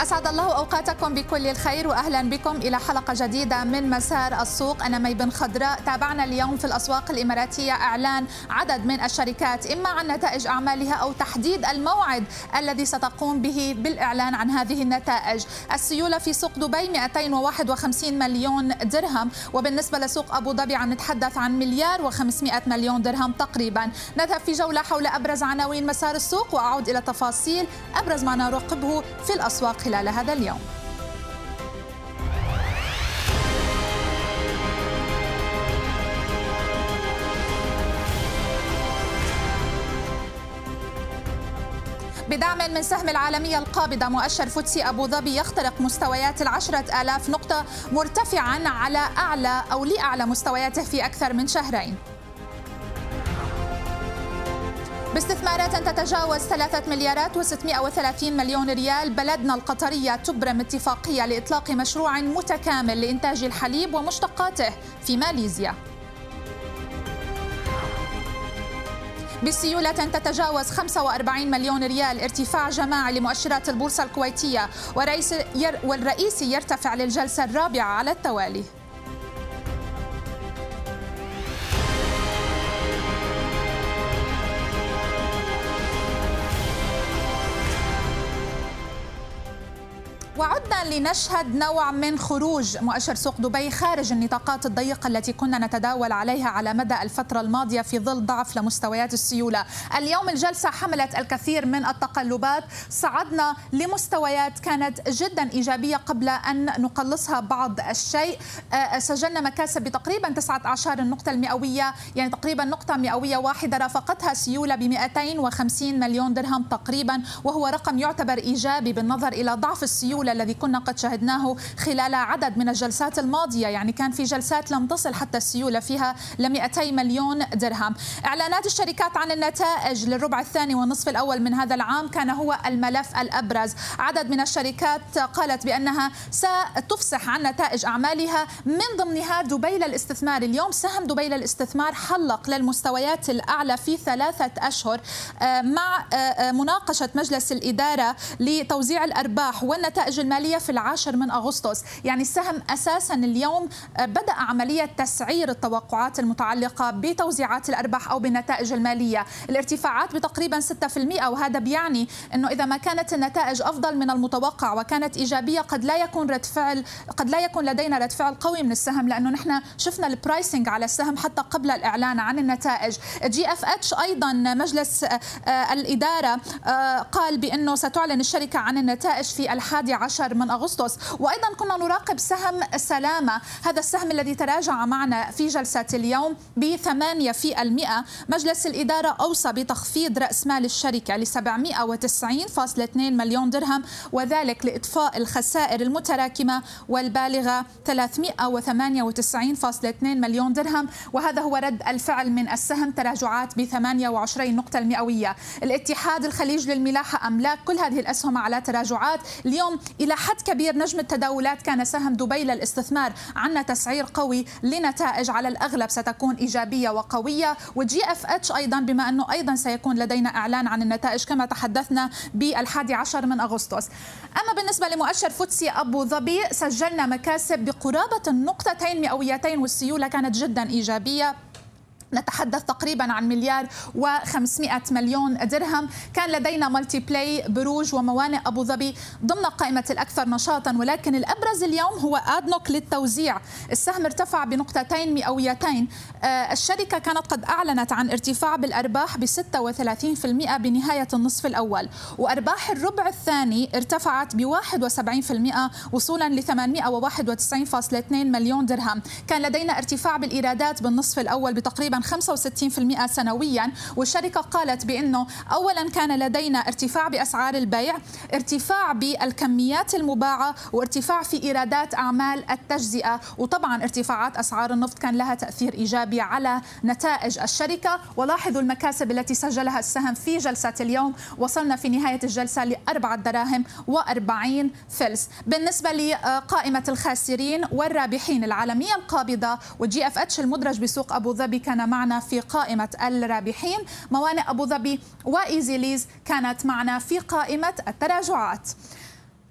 أسعد الله أوقاتكم بكل الخير وأهلا بكم إلى حلقة جديدة من مسار السوق. أنا مي بن خضراء. تابعنا اليوم في الأسواق الإماراتية إعلان عدد من الشركات إما عن نتائج أعمالها أو تحديد الموعد الذي ستقوم به بالإعلان عن هذه النتائج. السيولة في سوق دبي 251 مليون درهم وبالنسبة لسوق أبو ظبي عم نتحدث عن مليار و500 مليون درهم تقريبا. نذهب في جولة حول أبرز عناوين مسار السوق وأعود إلى تفاصيل أبرز ما نراقبه في الأسواق خلال هذا اليوم. بدعم من سهم العالمية القابضة مؤشر فوتسي أبو ظبي يخترق مستويات العشرة آلاف نقطة مرتفعا على أعلى أو لأعلى مستوياته في أكثر من شهرين. باستثمارات تتجاوز 3 مليارات و630 مليون ريال بلدنا القطرية. تبرم اتفاقية لإطلاق مشروع متكامل لإنتاج الحليب ومشتقاته في ماليزيا. بسيولة تتجاوز 45 مليون ريال ارتفاع جماعي لمؤشرات البورصة الكويتية ورئيس ير والرئيس يرتفع للجلسة الرابعة على التوالي. لنشهد نوع من خروج مؤشر سوق دبي خارج النطاقات الضيقة التي كنا نتداول عليها على مدى الفترة الماضية في ظل ضعف لمستويات السيولة. اليوم الجلسة حملت الكثير من التقلبات. صعدنا لمستويات كانت جدا إيجابية قبل أن نقلصها بعض الشيء. سجلنا مكاسب بتقريبا 19 النقطة المئوية يعني تقريبا نقطة مئوية واحدة رافقتها سيولة ب 250 مليون درهم تقريبا وهو رقم يعتبر إيجابي بالنظر إلى ضعف السيولة الذي كنا قد شهدناه خلال عدد من الجلسات الماضية يعني كان في جلسات لم تصل حتى السيولة فيها ل 200 مليون درهم. إعلانات الشركات عن النتائج للربع الثاني والنصف الأول من هذا العام كان هو الملف الأبرز. عدد من الشركات قالت بأنها ستفصح عن نتائج أعمالها. من ضمنها دبي للاستثمار. اليوم سهم دبي للاستثمار حلق للمستويات الأعلى في ثلاثة أشهر مع مناقشة مجلس الإدارة لتوزيع الأرباح والنتائج المالية في العاشر من أغسطس. يعني السهم أساسا اليوم بدأ عملية تسعير التوقعات المتعلقة بتوزيعات الأرباح أو بالنتائج المالية. الارتفاعات بتقريبا 6% وهذا بيعني أنه إذا ما كانت النتائج أفضل من المتوقع وكانت إيجابية قد لا يكون رد فعل قد لا يكون لدينا رد فعل قوي من السهم لأنه نحن شفنا ال pricing على السهم حتى قبل الإعلان عن النتائج. GFH أيضا مجلس الإدارة قال بأنه ستعلن الشركة عن النتائج في الحادي عشر عشر من أغسطس. وأيضا كنا نراقب سهم سلامة. هذا السهم الذي تراجع معنا في جلسة اليوم بثمانية في المئة. مجلس الإدارة أوصى بتخفيض رأس مال الشركة ل 790.2 مليون درهم وذلك لإطفاء الخسائر المتراكمة والبالغة 398.2 مليون درهم. وهذا هو رد الفعل من السهم. تراجعات ب 28 نقطة المئوية. الاتحاد الخليج للملاحة أملاك. كل هذه الأسهم على تراجعات. اليوم إلى حد كبير نجم التداولات كان سهم دبي للاستثمار. عنا تسعير قوي لنتائج على الأغلب ستكون إيجابية وقوية. و GFH أيضا بما أنه أيضا سيكون لدينا إعلان عن النتائج كما تحدثنا بالحادي عشر من أغسطس. أما بالنسبة لمؤشر فوتسي أبو ظبي سجلنا مكاسب بقرابة النقطتين مئويتين والسيولة كانت جدا إيجابية. نتحدث تقريبا عن مليار و500 مليون درهم. كان لدينا مالتي بلاي بروج وموانئ أبو ظبي ضمن قائمة الأكثر نشاطا ولكن الأبرز اليوم هو أدنوك للتوزيع. السهم ارتفع بنقطتين مئويتين. الشركة كانت قد أعلنت عن ارتفاع بالأرباح ب 36% بنهاية النصف الأول وأرباح الربع الثاني ارتفعت ب 71% وصولا ل 891.2 مليون درهم. كان لدينا ارتفاع بالإيرادات بالنصف الأول بتقريبا 65% سنويا والشركة قالت بأنه أولا كان لدينا ارتفاع بأسعار البيع ارتفاع بالكميات المباعة وارتفاع في إيرادات أعمال التجزئة وطبعا ارتفاعات أسعار النفط كان لها تأثير إيجابي على نتائج الشركة. ولاحظوا المكاسب التي سجلها السهم في جلسة اليوم. وصلنا في نهاية الجلسة لأربعة دراهم وأربعين فلس. بالنسبة لقائمة الخاسرين والرابحين العالمية القابضة وجي أف إتش المدرج بسوق أبو ظبي كان معنا في قائمة الرابحين. موانئ أبو ظبي وإيزي ليز كانت معنا في قائمة التراجعات.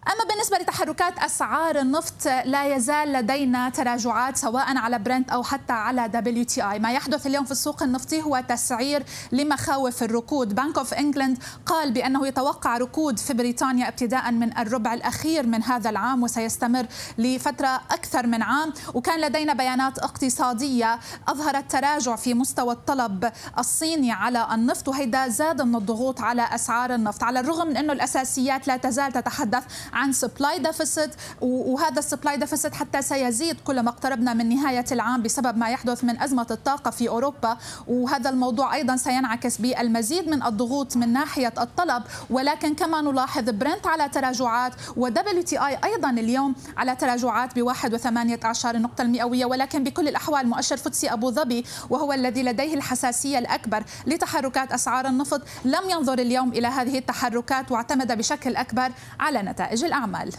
أما بالنسبة لتحركات أسعار النفط لا يزال لدينا تراجعات سواء على برنت أو حتى على دبليو تي آي ما يحدث اليوم في السوق النفطي هو تسعير لمخاوف الركود. Bank of England قال بأنه يتوقع ركود في بريطانيا ابتداء من الربع الأخير من هذا العام وسيستمر لفترة أكثر من عام. وكان لدينا بيانات اقتصادية أظهرت تراجع في مستوى الطلب الصيني على النفط وهيدا زاد من الضغوط على أسعار النفط. على الرغم من أنه الأساسيات لا تزال تتحدث عن supply deficit وهذا ال supply deficit حتى سيزيد كلما اقتربنا من نهاية العام بسبب ما يحدث من أزمة الطاقة في أوروبا. وهذا الموضوع أيضا سينعكس بالمزيد من الضغوط من ناحية الطلب. ولكن كما نلاحظ برنت على تراجعات ودبليو تي اي أيضا اليوم على تراجعات ب 1.18 النقطه المئويه ولكن بكل الأحوال مؤشر فوتسي أبو ظبي وهو الذي لديه الحساسية الأكبر لتحركات أسعار النفط لم ينظر اليوم إلى هذه التحركات واعتمد بشكل أكبر على نتائج الأعمال.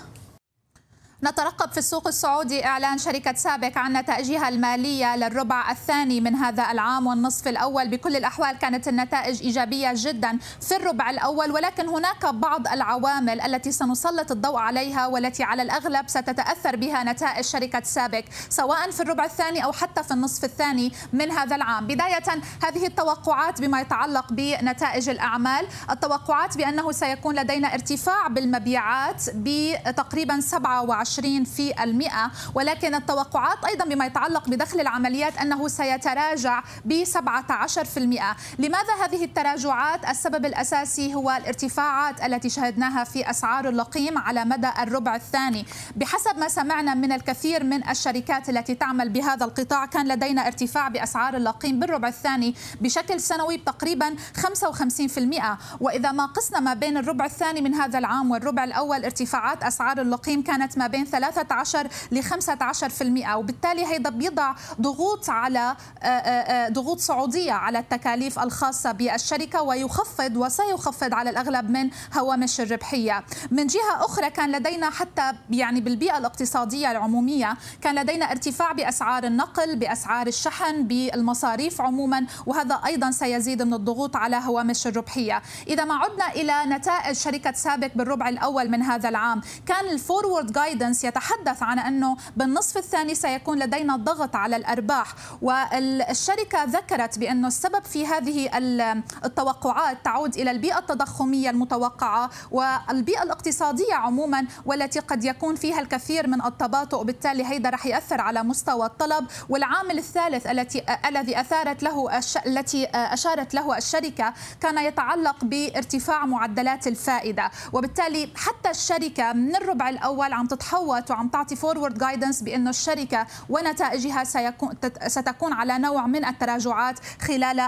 نترقب في السوق السعودي إعلان شركة سابك عن نتائجها المالية للربع الثاني من هذا العام والنصف الأول. بكل الأحوال كانت النتائج إيجابية جدا في الربع الأول ولكن هناك بعض العوامل التي سنسلط الضوء عليها والتي على الأغلب ستتأثر بها نتائج شركة سابك سواء في الربع الثاني أو حتى في النصف الثاني من هذا العام. بداية هذه التوقعات بما يتعلق بنتائج الأعمال. التوقعات بأنه سيكون لدينا ارتفاع بالمبيعات بتقريبا 27 20 في المئة. ولكن التوقعات أيضا بما يتعلق بدخل العمليات أنه سيتراجع ب 17 في المئة. لماذا هذه التراجعات؟ السبب الأساسي هو الارتفاعات التي شهدناها في أسعار اللقيم على مدى الربع الثاني. بحسب ما سمعنا من الكثير من الشركات التي تعمل بهذا القطاع كان لدينا ارتفاع بأسعار اللقيم بالربع الثاني بشكل سنوي بتقريبا 55% وإذا ما قسنا ما بين الربع الثاني من هذا العام والربع الأول ارتفاعات أسعار اللقيم كانت ما بين بين 13 ل 15% وبالتالي هيدا بيضع ضغوط على آه، آه، آه، ضغوط صعوديه على التكاليف الخاصة بالشركة ويخفض وسيخفض على الأغلب من هوامش الربحية. من جهة أخرى كان لدينا حتى يعني بالبيئة الاقتصادية العمومية كان لدينا ارتفاع بأسعار النقل بأسعار الشحن بالمصاريف عموما وهذا أيضا سيزيد من الضغوط على هوامش الربحية. إذا ما عدنا إلى نتائج شركة سابك بالربع الأول من هذا العام كان ال forward guidance guidance يتحدث عن أنه بالنصف الثاني سيكون لدينا ضغط على الأرباح. والشركة ذكرت بأنه السبب في هذه التوقعات تعود إلى البيئة التضخمية المتوقعة والبيئة الاقتصادية عموما والتي قد يكون فيها الكثير من التباطؤ. بالتالي هيدا رح يأثر على مستوى الطلب. والعامل الثالث التي الذي أثارت له التي أشارت له الشركة كان يتعلق بارتفاع معدلات الفائدة. وبالتالي حتى الشركة من الربع الأول عم تتحول تتحوط وعم تعطي forward guidance بأنه الشركة ونتائجها سيكون ستكون على نوع من التراجعات خلال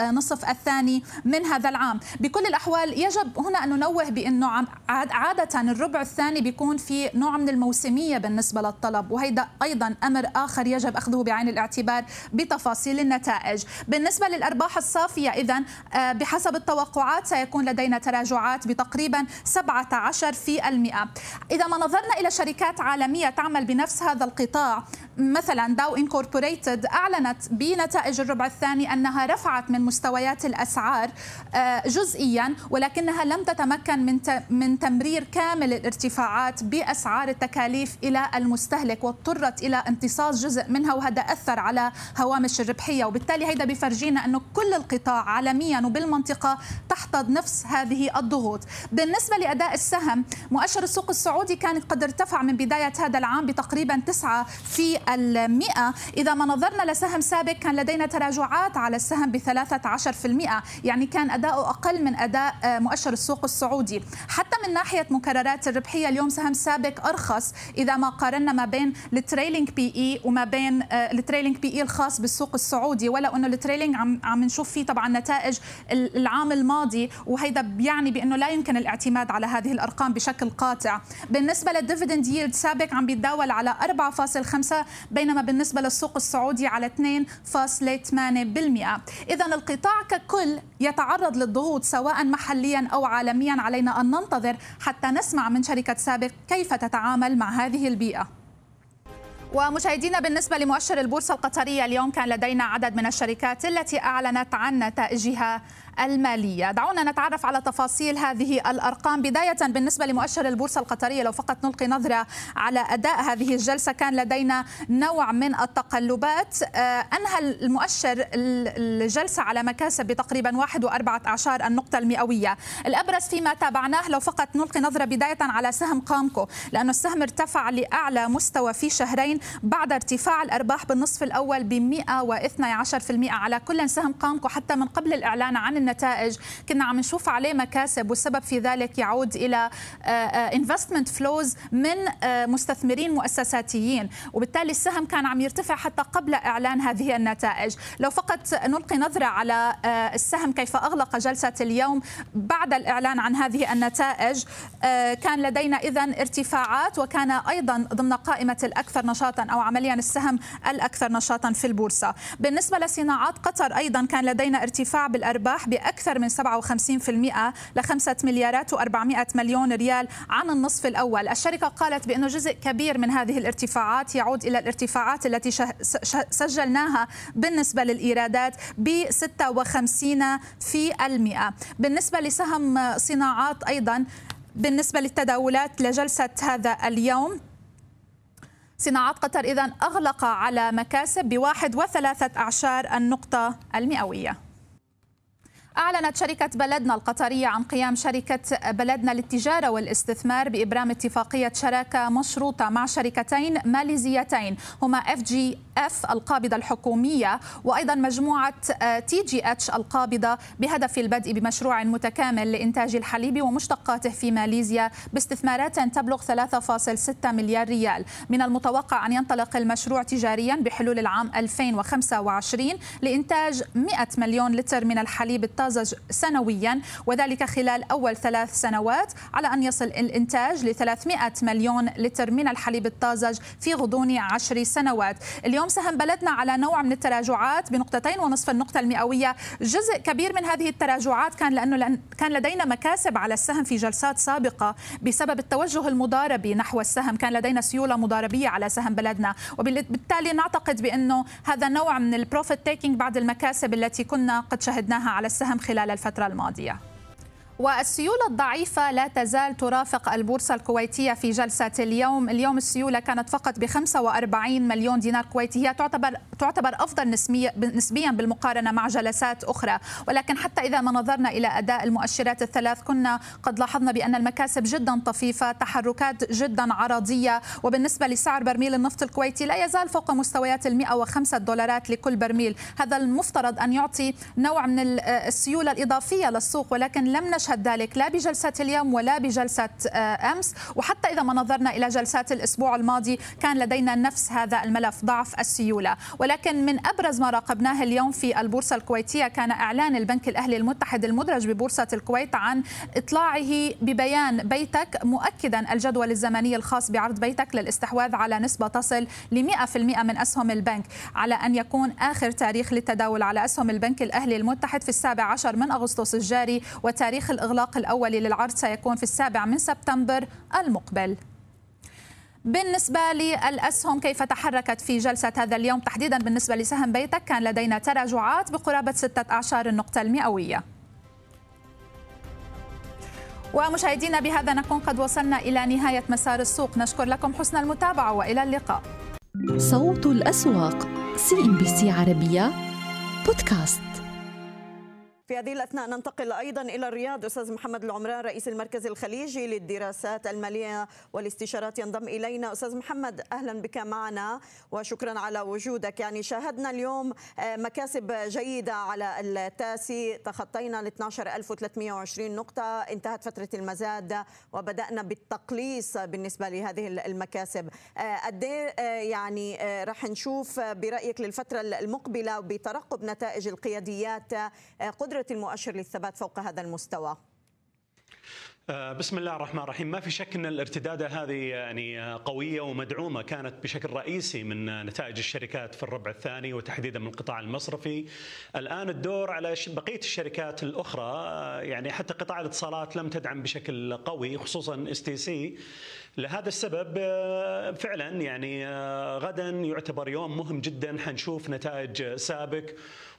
النصف الثاني من هذا العام. بكل الأحوال يجب هنا أن ننوه بأنه عادة الربع الثاني بيكون في نوع من الموسمية بالنسبة للطلب وهيدا أيضا أمر آخر يجب أخذه بعين الاعتبار بتفاصيل النتائج. بالنسبة للأرباح الصافية اذا آه، بحسب التوقعات سيكون لدينا تراجعات بتقريبا 17 في المئة. إذا ما نظرنا إلى شركات عالمية تعمل بنفس هذا القطاع. مثلا داو انكوربوريتد أعلنت بنتائج الربع الثاني أنها رفعت من مستويات الأسعار آه، جزئيا ولكنها لم تتمكن من من تمرير كامل الارتفاعات بأسعار التكاليف إلى المستهلك واضطرت إلى امتصاص جزء منها وهذا أثر على هوامش الربحية. وبالتالي هيدا بفرجينا أنه كل القطاع عالميا وبالمنطقة تحت نفس هذه الضغوط. بالنسبة لأداء السهم مؤشر السوق السعودي كان قد ارتفع من بداية هذا العام بتقريبا 9 في المئة. إذا ما نظرنا لسهم سابك كان لدينا تراجعات على السهم في المئة. يعني كان أداؤه أقل من أداء آه، مؤشر السوق السعودي. حتى من ناحية مكررات الربحية اليوم سهم سابك أرخص. إذا ما قارنا ما بين ال trailing P/E وما بين آه، ال trailing P/E الخاص بالسوق السعودي ولو أنه ال trailing عم عم نشوف فيه طبعا نتائج العام الماضي. وهيدا بيعني بأنه لا يمكن الاعتماد على هذه الأرقام بشكل قاطع. بالنسبة للديفيدند ييلد سابق عم بيتداول على 4.5 بينما بالنسبة للسوق السعودي على 2.8% إذا القطاع ككل يتعرض للضغوط سواء محليا أو عالميا. علينا أن ننتظر حتى نسمع من شركة سابق كيف تتعامل مع هذه البيئة. ومشاهدينا بالنسبة لمؤشر البورصة القطرية اليوم كان لدينا عدد من الشركات التي أعلنت عن نتائجها المالية. دعونا نتعرف على تفاصيل هذه الأرقام. بداية بالنسبة لمؤشر البورصة القطرية لو فقط نلقي نظرة على أداء هذه الجلسة كان لدينا نوع من التقلبات. آه، أنهى المؤشر الجلسة على مكاسب بتقريبا واحد وأربعة أعشار النقطة المئوية. الأبرز فيما تابعناه لو فقط نلقي نظرة بداية على سهم قامكو لأنه السهم ارتفع لأعلى مستوى في شهرين بعد ارتفاع الأرباح بالنصف الأول ب 112% على كل سهم قامكو حتى من قبل الإعلان عن النتائج. كنا عم نشوف عليه مكاسب والسبب في ذلك يعود إلى انفستمنت آه، فلوز آه، من آه، مستثمرين مؤسساتيين. وبالتالي السهم كان عم يرتفع حتى قبل إعلان هذه النتائج. لو فقط نلقي نظرة على السهم كيف أغلق جلسة اليوم بعد الإعلان عن هذه النتائج كان لدينا إذا ارتفاعات وكان أيضا ضمن قائمة الأكثر نشاطا أو عمليا السهم الأكثر نشاطا في البورصة. بالنسبة لصناعات قطر أيضا كان لدينا ارتفاع بالأرباح بأكثر من 57% ل 5 مليارات و400 مليون ريال عن النصف الأول. الشركة قالت بأنه جزء كبير من هذه الارتفاعات يعود إلى الارتفاعات التي سجلناها بالنسبة للإيرادات ب 56 في المئة. بالنسبة لسهم صناعات أيضا بالنسبة للتداولات لجلسة هذا اليوم صناعات قطر إذا أغلق على مكاسب بواحد وثلاثة أعشار النقطة المئوية. أعلنت شركة بلدنا القطرية عن قيام شركة بلدنا للتجارة والاستثمار بإبرام اتفاقية شراكة مشروطة مع شركتين ماليزيتين هما FGV القابضة الحكومية وأيضا مجموعة TGH القابضة بهدف البدء بمشروع متكامل لإنتاج الحليب ومشتقاته في ماليزيا باستثمارات تبلغ 3.6 مليار ريال. من المتوقع أن ينطلق المشروع تجاريا بحلول العام 2025 لإنتاج 100 مليون لتر من الحليب الطازج سنويا وذلك خلال أول ثلاث سنوات على أن يصل الإنتاج ل 300 مليون لتر من الحليب الطازج في غضون عشر سنوات. اليوم سهم بلدنا على نوع من التراجعات بنقطتين ونصف النقطة المئوية. جزء كبير من هذه التراجعات كان لأنه كان لدينا مكاسب على السهم في جلسات سابقة بسبب التوجه المضاربي نحو السهم. كان لدينا سيولة مضاربية على سهم بلدنا. وبالتالي نعتقد بأنه هذا نوع من ال profit taking بعد المكاسب التي كنا قد شهدناها على السهم خلال الفترة الماضية. والسيولة الضعيفة لا تزال ترافق البورصة الكويتية في جلسة اليوم. اليوم السيولة كانت فقط ب 45 مليون دينار كويتي. هي تعتبر تعتبر أفضل نسبيا بالمقارنة مع جلسات أخرى. ولكن حتى إذا ما نظرنا إلى أداء المؤشرات الثلاث كنا قد لاحظنا بأن المكاسب جدا طفيفة تحركات جدا عرضية. وبالنسبة لسعر برميل النفط الكويتي لا يزال فوق مستويات ال 105 دولارات لكل برميل. هذا المفترض أن يعطي نوع من السيولة الإضافية للسوق ولكن لم نشهد نشهد ذلك لا بجلسة اليوم ولا بجلسة آه، أمس. وحتى إذا ما نظرنا إلى جلسات الأسبوع الماضي كان لدينا نفس هذا الملف ضعف السيولة. ولكن من أبرز ما راقبناه اليوم في البورصة الكويتية كان إعلان البنك الأهلي المتحد المدرج ببورصة الكويت عن إطلاعه ببيان بيتك مؤكدا الجدول الزمني الخاص بعرض بيتك للاستحواذ على نسبة تصل ل 100% من أسهم البنك. على أن يكون آخر تاريخ للتداول على أسهم البنك الأهلي المتحد في السابع عشر من أغسطس الجاري وتاريخ الإغلاق الأولي للعرض سيكون في السابع من سبتمبر المقبل. بالنسبة للأسهم كيف تحركت في جلسة هذا اليوم تحديدا بالنسبة لسهم بيتك؟ كان لدينا تراجعات بقرابة ستة أعشار النقطة المئوية. ومشاهدينا بهذا نكون قد وصلنا إلى نهاية مسار السوق. نشكر لكم حسن المتابعة وإلى اللقاء. صوت الأسواق سي إن بي سي عربية بودكاست. في هذه الأثناء ننتقل أيضا إلى الرياض. أستاذ محمد العمران رئيس المركز الخليجي للدراسات المالية والاستشارات ينضم إلينا. أستاذ محمد أهلا بك معنا وشكرا على وجودك. يعني شاهدنا اليوم آه، مكاسب جيدة على التاسي. تخطينا ال 12320 نقطة. انتهت فترة المزاد وبدأنا بالتقليص بالنسبة لهذه المكاسب. آه، قد إيه، آه، يعني راح نشوف برأيك للفترة المقبلة بترقب نتائج القياديات قدرة المؤشر للثبات فوق هذا المستوى؟ آه، بسم الله الرحمن الرحيم. ما في شك أن الارتداده هذه يعني آه، قوية ومدعومة. كانت بشكل رئيسي من نتائج الشركات في الربع الثاني وتحديدا من القطاع المصرفي. الآن الدور على بقية الشركات الأخرى آه، يعني حتى قطاع الاتصالات لم تدعم بشكل قوي خصوصا STC. لهذا السبب فعلا يعني غدا يعتبر يوم مهم جدا. حنشوف نتائج سابق.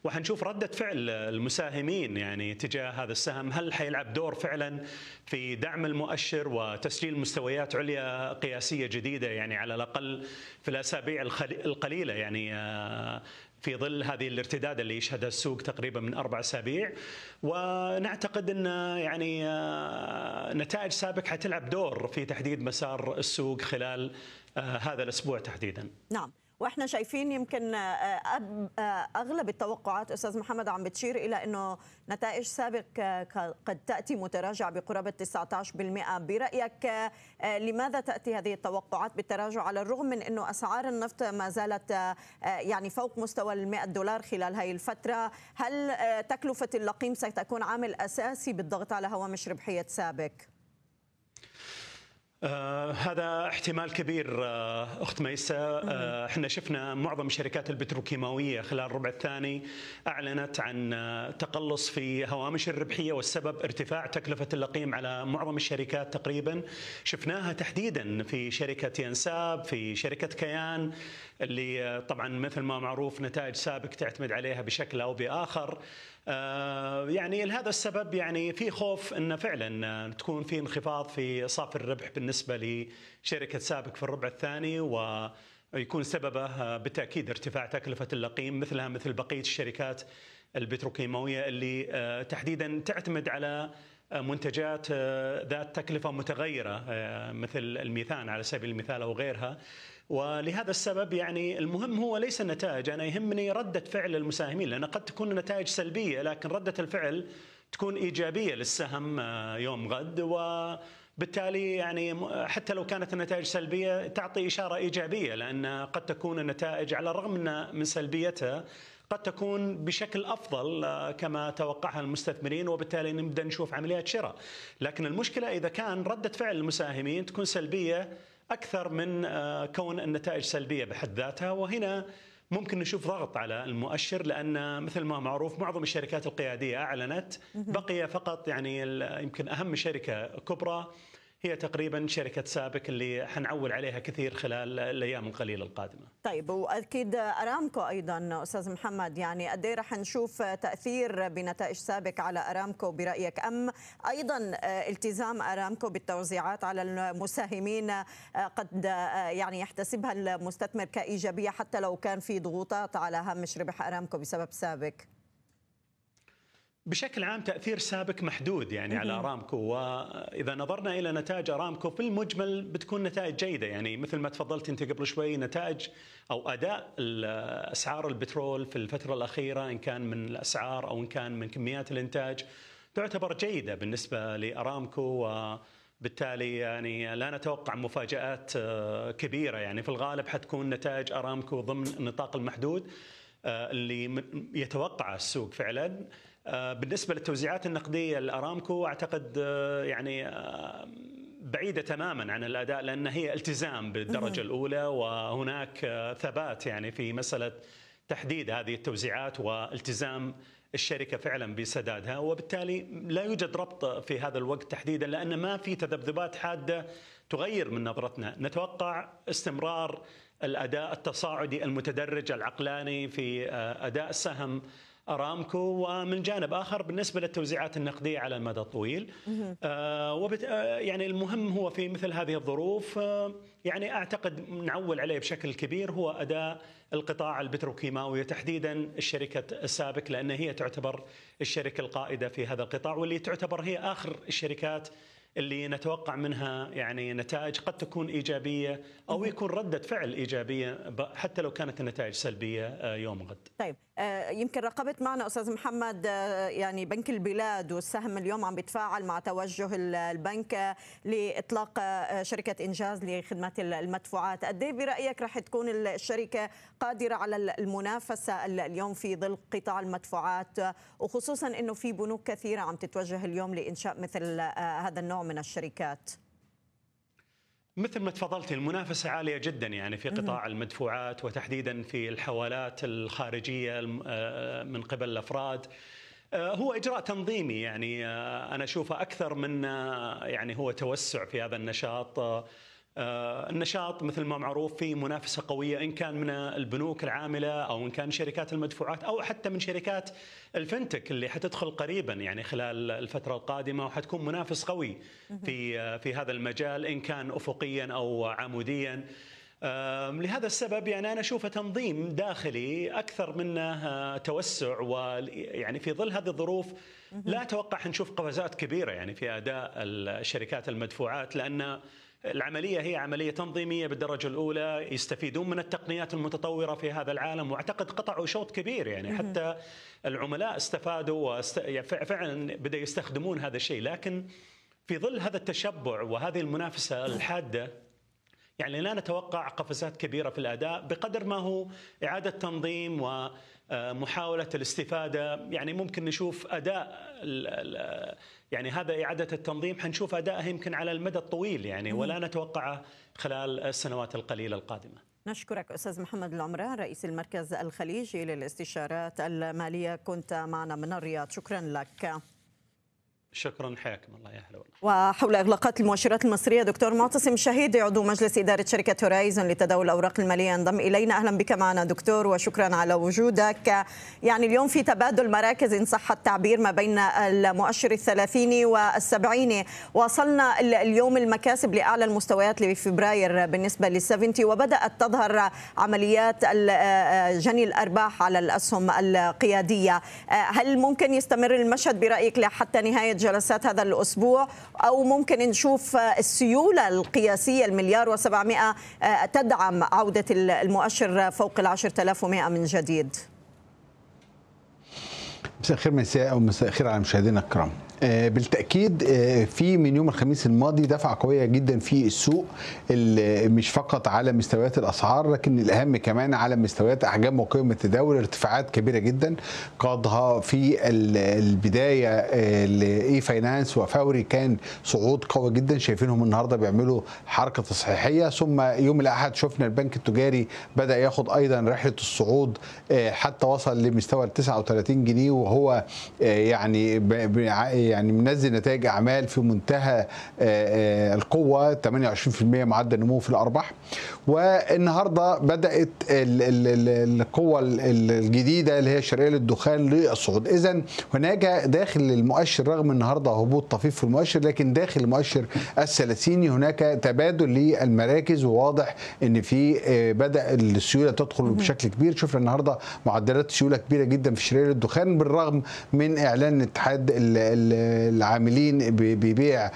وحنشوف ردة فعل المساهمين يعني تجاه هذا السهم هل حيلعب دور فعلا في دعم المؤشر وتسجيل مستويات عليا قياسية جديدة يعني على الأقل في الأسابيع القليلة يعني آه، في ظل هذه الارتداد اللي يشهدها السوق تقريبا من أربع أسابيع ونعتقد إن يعني آه، نتائج سابق حتلعب دور في تحديد مسار السوق خلال آه، هذا الأسبوع تحديدا. نعم. وإحنا شايفين يمكن آه، آه، أغلب التوقعات أستاذ محمد عم بتشير إلى إنه نتائج سابق آه، قد تأتي متراجعه بقرابة 19% برأيك لماذا تأتي هذه التوقعات بالتراجع على الرغم من إنه أسعار النفط ما زالت يعني فوق مستوى ال 100 دولار خلال هذه الفترة؟ هل تكلفة اللقيم ستكون عامل أساسي بالضغط على هوامش ربحية سابق؟ آه هذا احتمال كبير آه أخت ميسا. آه إحنا شفنا معظم الشركات البتروكيماوية خلال الربع الثاني أعلنت عن آه تقلص في هوامش الربحية والسبب ارتفاع تكلفة اللقيم على معظم الشركات تقريبا. شفناها تحديدا في شركة ينساب في شركة كيان اللي آه، طبعا مثل ما معروف نتائج سابق تعتمد عليها بشكل أو بآخر. يعني لهذا السبب يعني في خوف انه فعلا تكون في انخفاض في صافي الربح بالنسبة لشركة سابق في الربع الثاني و يكون سببه بالتأكيد ارتفاع تكلفة اللقيم مثلها مثل بقية الشركات البتروكيماوية اللي آه، تحديدا تعتمد على منتجات ذات تكلفة متغيرة مثل الميثان على سبيل المثال أو غيرها. ولهذا السبب يعني المهم هو ليس النتائج. أنا يهمني ردة فعل المساهمين لأن قد تكون النتائج سلبية لكن ردة الفعل تكون إيجابية للسهم آه، يوم غد. و بالتالي يعني حتى لو كانت النتائج سلبية تعطي إشارة إيجابية لأن قد تكون النتائج على الرغم من سلبيتها قد تكون بشكل أفضل آه، كما توقعها المستثمرين وبالتالي نبدأ نشوف عمليات شراء، لكن المشكلة إذا كان ردة فعل المساهمين تكون سلبية أكثر من آه، كون النتائج سلبية بحد ذاتها. وهنا ممكن نشوف ضغط على المؤشر لأن مثل ما معروف معظم الشركات القيادية أعلنت بقي فقط يعني يمكن أهم شركة كبرى هي تقريبا شركة سابك اللي حنعول عليها كثير خلال الأيام القليلة القادمة. طيب وأكيد أرامكو أيضا أستاذ محمد يعني قد رح نشوف تأثير بنتائج سابك على أرامكو برأيك؟ أم أيضا التزام أرامكو بالتوزيعات على المساهمين قد يعني يحتسبها المستثمر كإيجابية حتى لو كان في ضغوطات على هامش ربح أرامكو بسبب سابك بشكل عام تأثير سابق محدود يعني على ارامكو وإذا نظرنا إلى نتائج ارامكو في المجمل بتكون نتائج جيدة. يعني مثل ما تفضلت أنت قبل شوي نتائج أو أداء اسعار البترول في الفترة الأخيرة إن كان من الأسعار أو إن كان من كميات الإنتاج تعتبر جيدة بالنسبة لارامكو و بالتالي يعني لا نتوقع مفاجآت آه، كبيرة. يعني في الغالب حتكون نتائج أرامكو ضمن النطاق المحدود آه، اللي يتوقع السوق فعلا. بالنسبة للتوزيعات النقدية الأرامكو أعتقد آه، يعني آه، بعيدة تماما عن الأداء لأن هي التزام بالدرجة الأولى وهناك ثبات يعني في مسألة تحديد هذه التوزيعات والتزام الشركة فعلا بسدادها. وبالتالي لا يوجد ربط في هذا الوقت تحديدا لأن ما في تذبذبات حادة تغير من نظرتنا، نتوقع استمرار الأداء التصاعدي المتدرج العقلاني في أداء السهم أرامكو ومن جانب آخر بالنسبة للتوزيعات النقدية على المدى الطويل. آه وبت آه يعني المهم هو في مثل هذه الظروف آه يعني أعتقد نعول عليه بشكل كبير هو أداء القطاع البتروكيماوي تحديدا الشركة السابك لأن هي تعتبر الشركة القائدة في هذا القطاع واللي تعتبر هي آخر الشركات اللي نتوقع منها يعني نتائج قد تكون إيجابية أو يكون ردة فعل إيجابية حتى لو كانت النتائج سلبية يوم غد. طيب يمكن رقبت معنا أستاذ محمد يعني بنك البلاد والسهم اليوم عم بيتفاعل مع توجه البنك لإطلاق شركة إنجاز لخدمات المدفوعات، قد إيه برأيك رح تكون الشركة قادرة على المنافسة اليوم في ظل قطاع المدفوعات؟ وخصوصا إنه في بنوك كثيرة عم تتوجه اليوم لإنشاء مثل هذا النوع من الشركات؟ مثل ما تفضلتي المنافسة عالية جدا يعني في قطاع المدفوعات وتحديدا في الحوالات الخارجية من قبل الأفراد. هو إجراء تنظيمي يعني أنا أشوفه أكثر من يعني هو توسع في هذا النشاط. النشاط مثل ما معروف في منافسة قوية إن كان من البنوك العاملة أو إن كان شركات المدفوعات أو حتى من شركات الفنتك اللي حتدخل قريبا يعني خلال الفترة القادمة وحتكون منافس قوي في في هذا المجال إن كان أفقيا أو عموديا. لهذا السبب يعني أنا أشوفه تنظيم داخلي أكثر منه توسع ويعني في ظل هذه الظروف لا أتوقع حنشوف قفزات كبيرة يعني في أداء الشركات المدفوعات لأن العملية هي عملية تنظيمية بالدرجة الأولى يستفيدون من التقنيات المتطورة في هذا العالم وأعتقد قطعوا شوط كبير يعني. حتى العملاء استفادوا واست... فعلا بدأ يستخدمون هذا الشيء. لكن في ظل هذا التشبع وهذه المنافسة الحادة يعني لا نتوقع قفزات كبيرة في الأداء بقدر ما هو إعادة تنظيم ومحاولة الاستفادة. يعني ممكن نشوف أداء يعني هذا إعادة التنظيم حنشوف أدائه يمكن على المدى الطويل يعني ولا نتوقعه خلال السنوات القليلة القادمة. نشكرك أستاذ محمد العمران رئيس المركز الخليجي للاستشارات المالية. كنت معنا من الرياض. شكرا لك. شكرا حياكم الله يا هلا وحول إغلاقات المؤشرات المصرية دكتور معتصم شهيدي عضو مجلس إدارة شركة هورايزون لتداول الأوراق المالية انضم إلينا. أهلا بك معنا دكتور وشكرا على وجودك. يعني اليوم في تبادل مراكز إن صح التعبير ما بين المؤشر الثلاثيني والسبعيني. وصلنا اليوم المكاسب لأعلى المستويات لفبراير بالنسبة لل70 وبدأت تظهر عمليات جني الأرباح على الأسهم القيادية. هل ممكن يستمر المشهد برأيك لحتى نهاية جلسات هذا الأسبوع أو ممكن نشوف السيولة القياسية المليار وسبعمائة تدعم عودة المؤشر فوق تلاف ومائة من جديد. مساء الخير مساء أو مساء الخير على مشاهدينا الكرام. بالتأكيد في من يوم الخميس الماضي دفعه قوية جدا في السوق مش فقط على مستويات الأسعار لكن الأهم كمان على مستويات أحجام وقيم التداول ارتفاعات كبيرة جدا قادها في البداية e-finance وفوري كان صعود قوي جدا شايفينهم النهارده بيعملوا حركة تصحيحية. ثم يوم الأحد شفنا البنك التجاري بدأ ياخد أيضا رحلة الصعود حتى وصل لمستوى ال 39 جنيه وهو يعني يعني منزل نتائج أعمال في منتهى القوة 28% معدل نمو في الأرباح. والنهاردة بدأت القوة الجديدة اللي هي الشرقيه للدخان للصعود. اذا هناك داخل المؤشر رغم النهارده هبوط طفيف في المؤشر لكن داخل المؤشر الثلاثيني هناك تبادل للمراكز. وواضح إن في بدأ السيولة تدخل بشكل كبير. شفنا النهارده معدلات سيولة كبيرة جدا في شرير الدخان بالرغم من إعلان اتحاد العاملين ببيع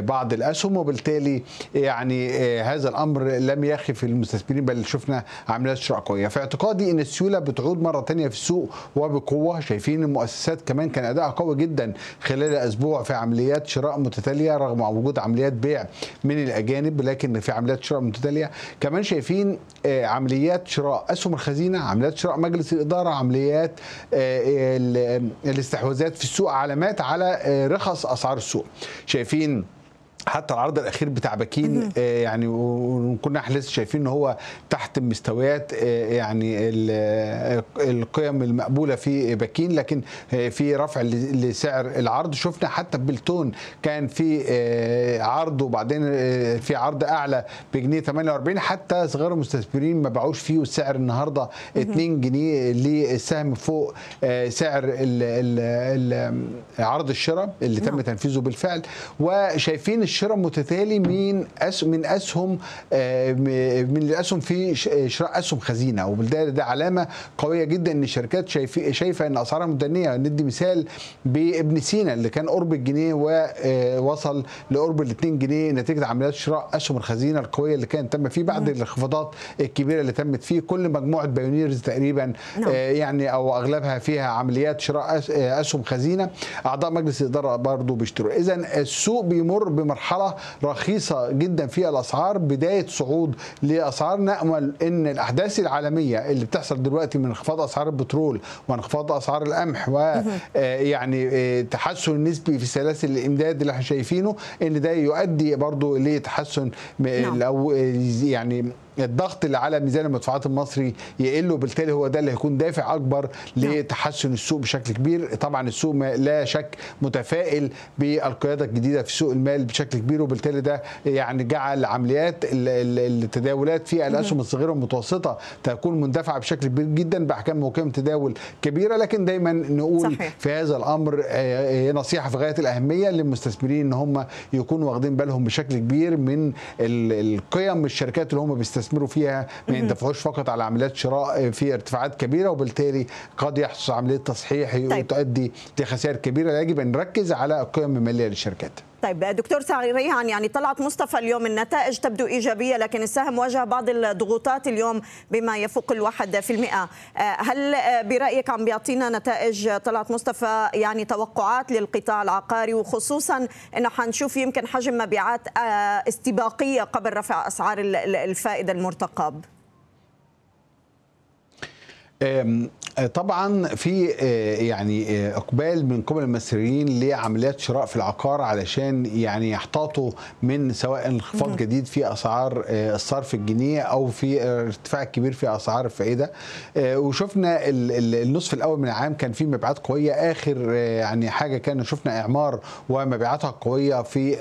بعض الأسهم وبالتالي يعني هذا الأمر لم يخف المستثمرين بل شفنا عمليات شراء قوية. في اعتقادي إن السيولة بتعود مرة ثانية في السوق وبقوة. شايفين المؤسسات كمان كان ادائها قوي جدا خلال أسبوع في عمليات شراء متتالية رغم وجود عمليات بيع من الأجانب لكن في عمليات شراء متتالية كمان شايفين عمليات شراء أسهم الخزينة عمليات شراء مجلس الإدارة عمليات الاستحواذات في السوق علامات على رخص أسعار السوق. شايفين حتى العرض الأخير بتاع باكين آه يعني وكنا إحنا لسه شايفين إن هو تحت مستويات آه يعني القيم المقبولة في باكين لكن آه في رفع لسعر العرض. شفنا حتى بلتون كان في عرض وبعدين في عرض أعلى بجنيه 48 حتى صغار المستثمرين ما باعوش فيه والسعر النهارده 2 جنيه للسهم فوق سعر ال ال ال عرض الشراء اللي تم تنفيذه بالفعل. وشايفين الشراء متتالي من أس من أسهم آه، من الأسهم في شراء أسهم خزينة. وبالتالي ده علامة قوية جدا إن الشركات شايفة إن أسعارها متدنية. ندي مثال بابن سينا اللي كان قرب الجنيه ووصل لقرب ال 2 جنيه نتيجة عمليات شراء أسهم الخزينة القوية اللي كانت تم فيه بعد الانخفاضات الكبيرة اللي تمت فيه. كل مجموعة بايونيرز تقريبا نعم. آه، يعني أو أغلبها فيها عمليات شراء آه، أسهم خزينة. أعضاء مجلس الإدارة برضه بيشتروا. اذا السوق بيمر بمرحلة رخيصة جدا في الأسعار بداية صعود لأسعار نأمل إن الأحداث العالمية اللي بتحصل دلوقتي من انخفاض أسعار البترول وانخفاض أسعار القمح ويعني تحسن نسبي في سلاسل الإمداد اللي إحنا شايفينه إن ده يؤدي برضه لتحسن م- نعم. أو يعني الضغط اللي على ميزان المدفوعات المصري يقل وبالتالي هو ده اللي هيكون دافع أكبر لتحسن السوق بشكل كبير. طبعا السوق ما لا شك متفائل بالقيادة الجديدة في سوق المال بشكل كبير وبالتالي ده يعني جعل عمليات ال- ال- التداولات في الأسهم الصغيرة والمتوسطة تكون مندفعة بشكل كبير جدا بأحكام موقعه تداول كبيرة. لكن دايما نقول صحيح. في هذا الأمر آه، آه، نصيحة في غاية الأهمية للمستثمرين إن هم يكونوا واخدين بالهم بشكل كبير من ال- القيم الشركات اللي هم بيستثمروا فيها ما يندفعوش فقط على عمليات شراء في ارتفاعات كبيرة وبالتالي قد يحدث عمليه تصحيح طيب. تؤدي لخسائر كبيرة. يجب أن نركز على القيم المالية للشركات. طيب دكتور سعي ريحان يعني طلعت مصطفى اليوم النتائج تبدو إيجابية لكن السهم واجه بعض الضغوطات اليوم بما يفوق الواحد في المئة. آه، هل آه، برأيك عم بيعطينا نتائج طلعت مصطفى يعني توقعات للقطاع العقاري وخصوصا أنه حنشوف يمكن حجم مبيعات آه، استباقية قبل رفع أسعار ال- ال- الفائدة المرتقب؟ طبعا في آه، يعني آه، إقبال من قبل المصريين لعمليات شراء في العقار علشان يعني يحتاطوا من سواء انخفاض جديد في أسعار آه، الصرف الجنيه أو في ارتفاع كبير في أسعار الفائدة. آه، وشفنا ال- ال- النصف الأول من العام كان في مبيعات قوية. آخر آه، يعني حاجة كان شفنا إعمار ومبيعاتها قوية في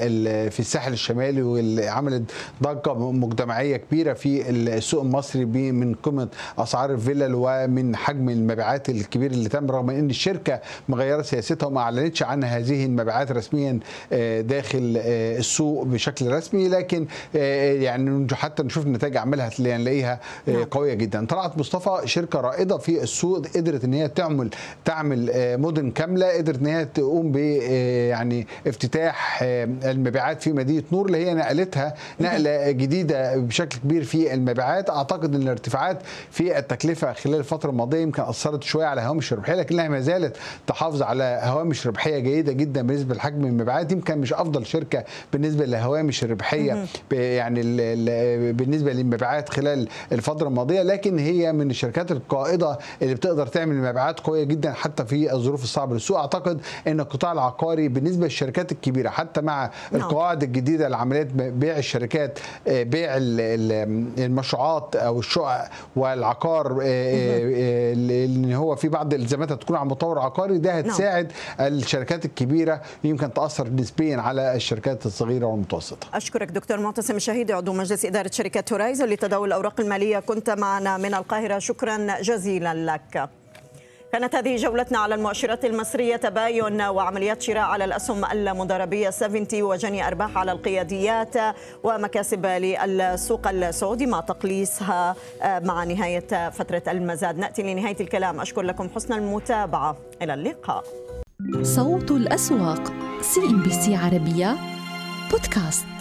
في الساحل الشمالي واللي عملت ضجة مجتمعية كبيرة في السوق المصري من قيمة أسعار الفلل ومن حجم المبيعات الكبير اللي تم رغم إن الشركة مغيره سياستها وما أعلنتش عن هذه المبيعات رسميا آه، داخل آه، السوق بشكل رسمي لكن آه، يعني حتى نشوف نتائج اعمالها هتلاقي- نلاقيها آه، نعم. قوية جدا طلعت مصطفى شركة رائدة في السوق قدرت إن هي تعمل تعمل مدن كاملة قدرت إن هي تقوم ب يعني افتتاح المبيعات في مدينة نور اللي هي نقلتها نقلة جديدة بشكل كبير في المبيعات أعتقد إن الارتفاعات في التكلفة خلال الفترة الماضية يمكن أثرت شوية على هوامش الربحية لكنها ما زالت تحافظ على هوامش ربحية جيدة جدا بالنسبة لحجم المبيعات. يمكن مش أفضل شركة بالنسبة لهوامش الربحية يعني ال- ال- بالنسبة للمبيعات خلال الفترة الماضية لكن هي من الشركات القائدة اللي بتقدر تعمل مبيعات قوية جدا حتى في الظروف الصعبة للسوق. أعتقد إن القطاع العقاري بالنسبة للشركات الكبيرة حتى مع نعم. القواعد الجديدة لعمليات بيع الشركات آه، بيع ال- ال- المشروعات أو الشقق والعقار اللي هو في بعض الالتزامات هتكون على المطور العقاري ده هتساعد الشركات الكبيرة يمكن تأثر نسبيا على الشركات الصغيرة والمتوسطة. أشكرك دكتور معتصم الشهيدي عضو مجلس إدارة شركة هورايزون لتداول الأوراق المالية. كنت معنا من القاهرة شكرا جزيلا لك. كانت هذه جولتنا على المؤشرات المصرية تباين وعمليات شراء على الأسهم المضاربية 70 وجني أرباح على القياديات ومكاسب للسوق السعودي مع تقليصها مع نهاية فترة المزاد. نأتي لنهاية الكلام. أشكر لكم حسن المتابعة. إلى اللقاء. صوت الأسواق CNBC عربية بودكاست.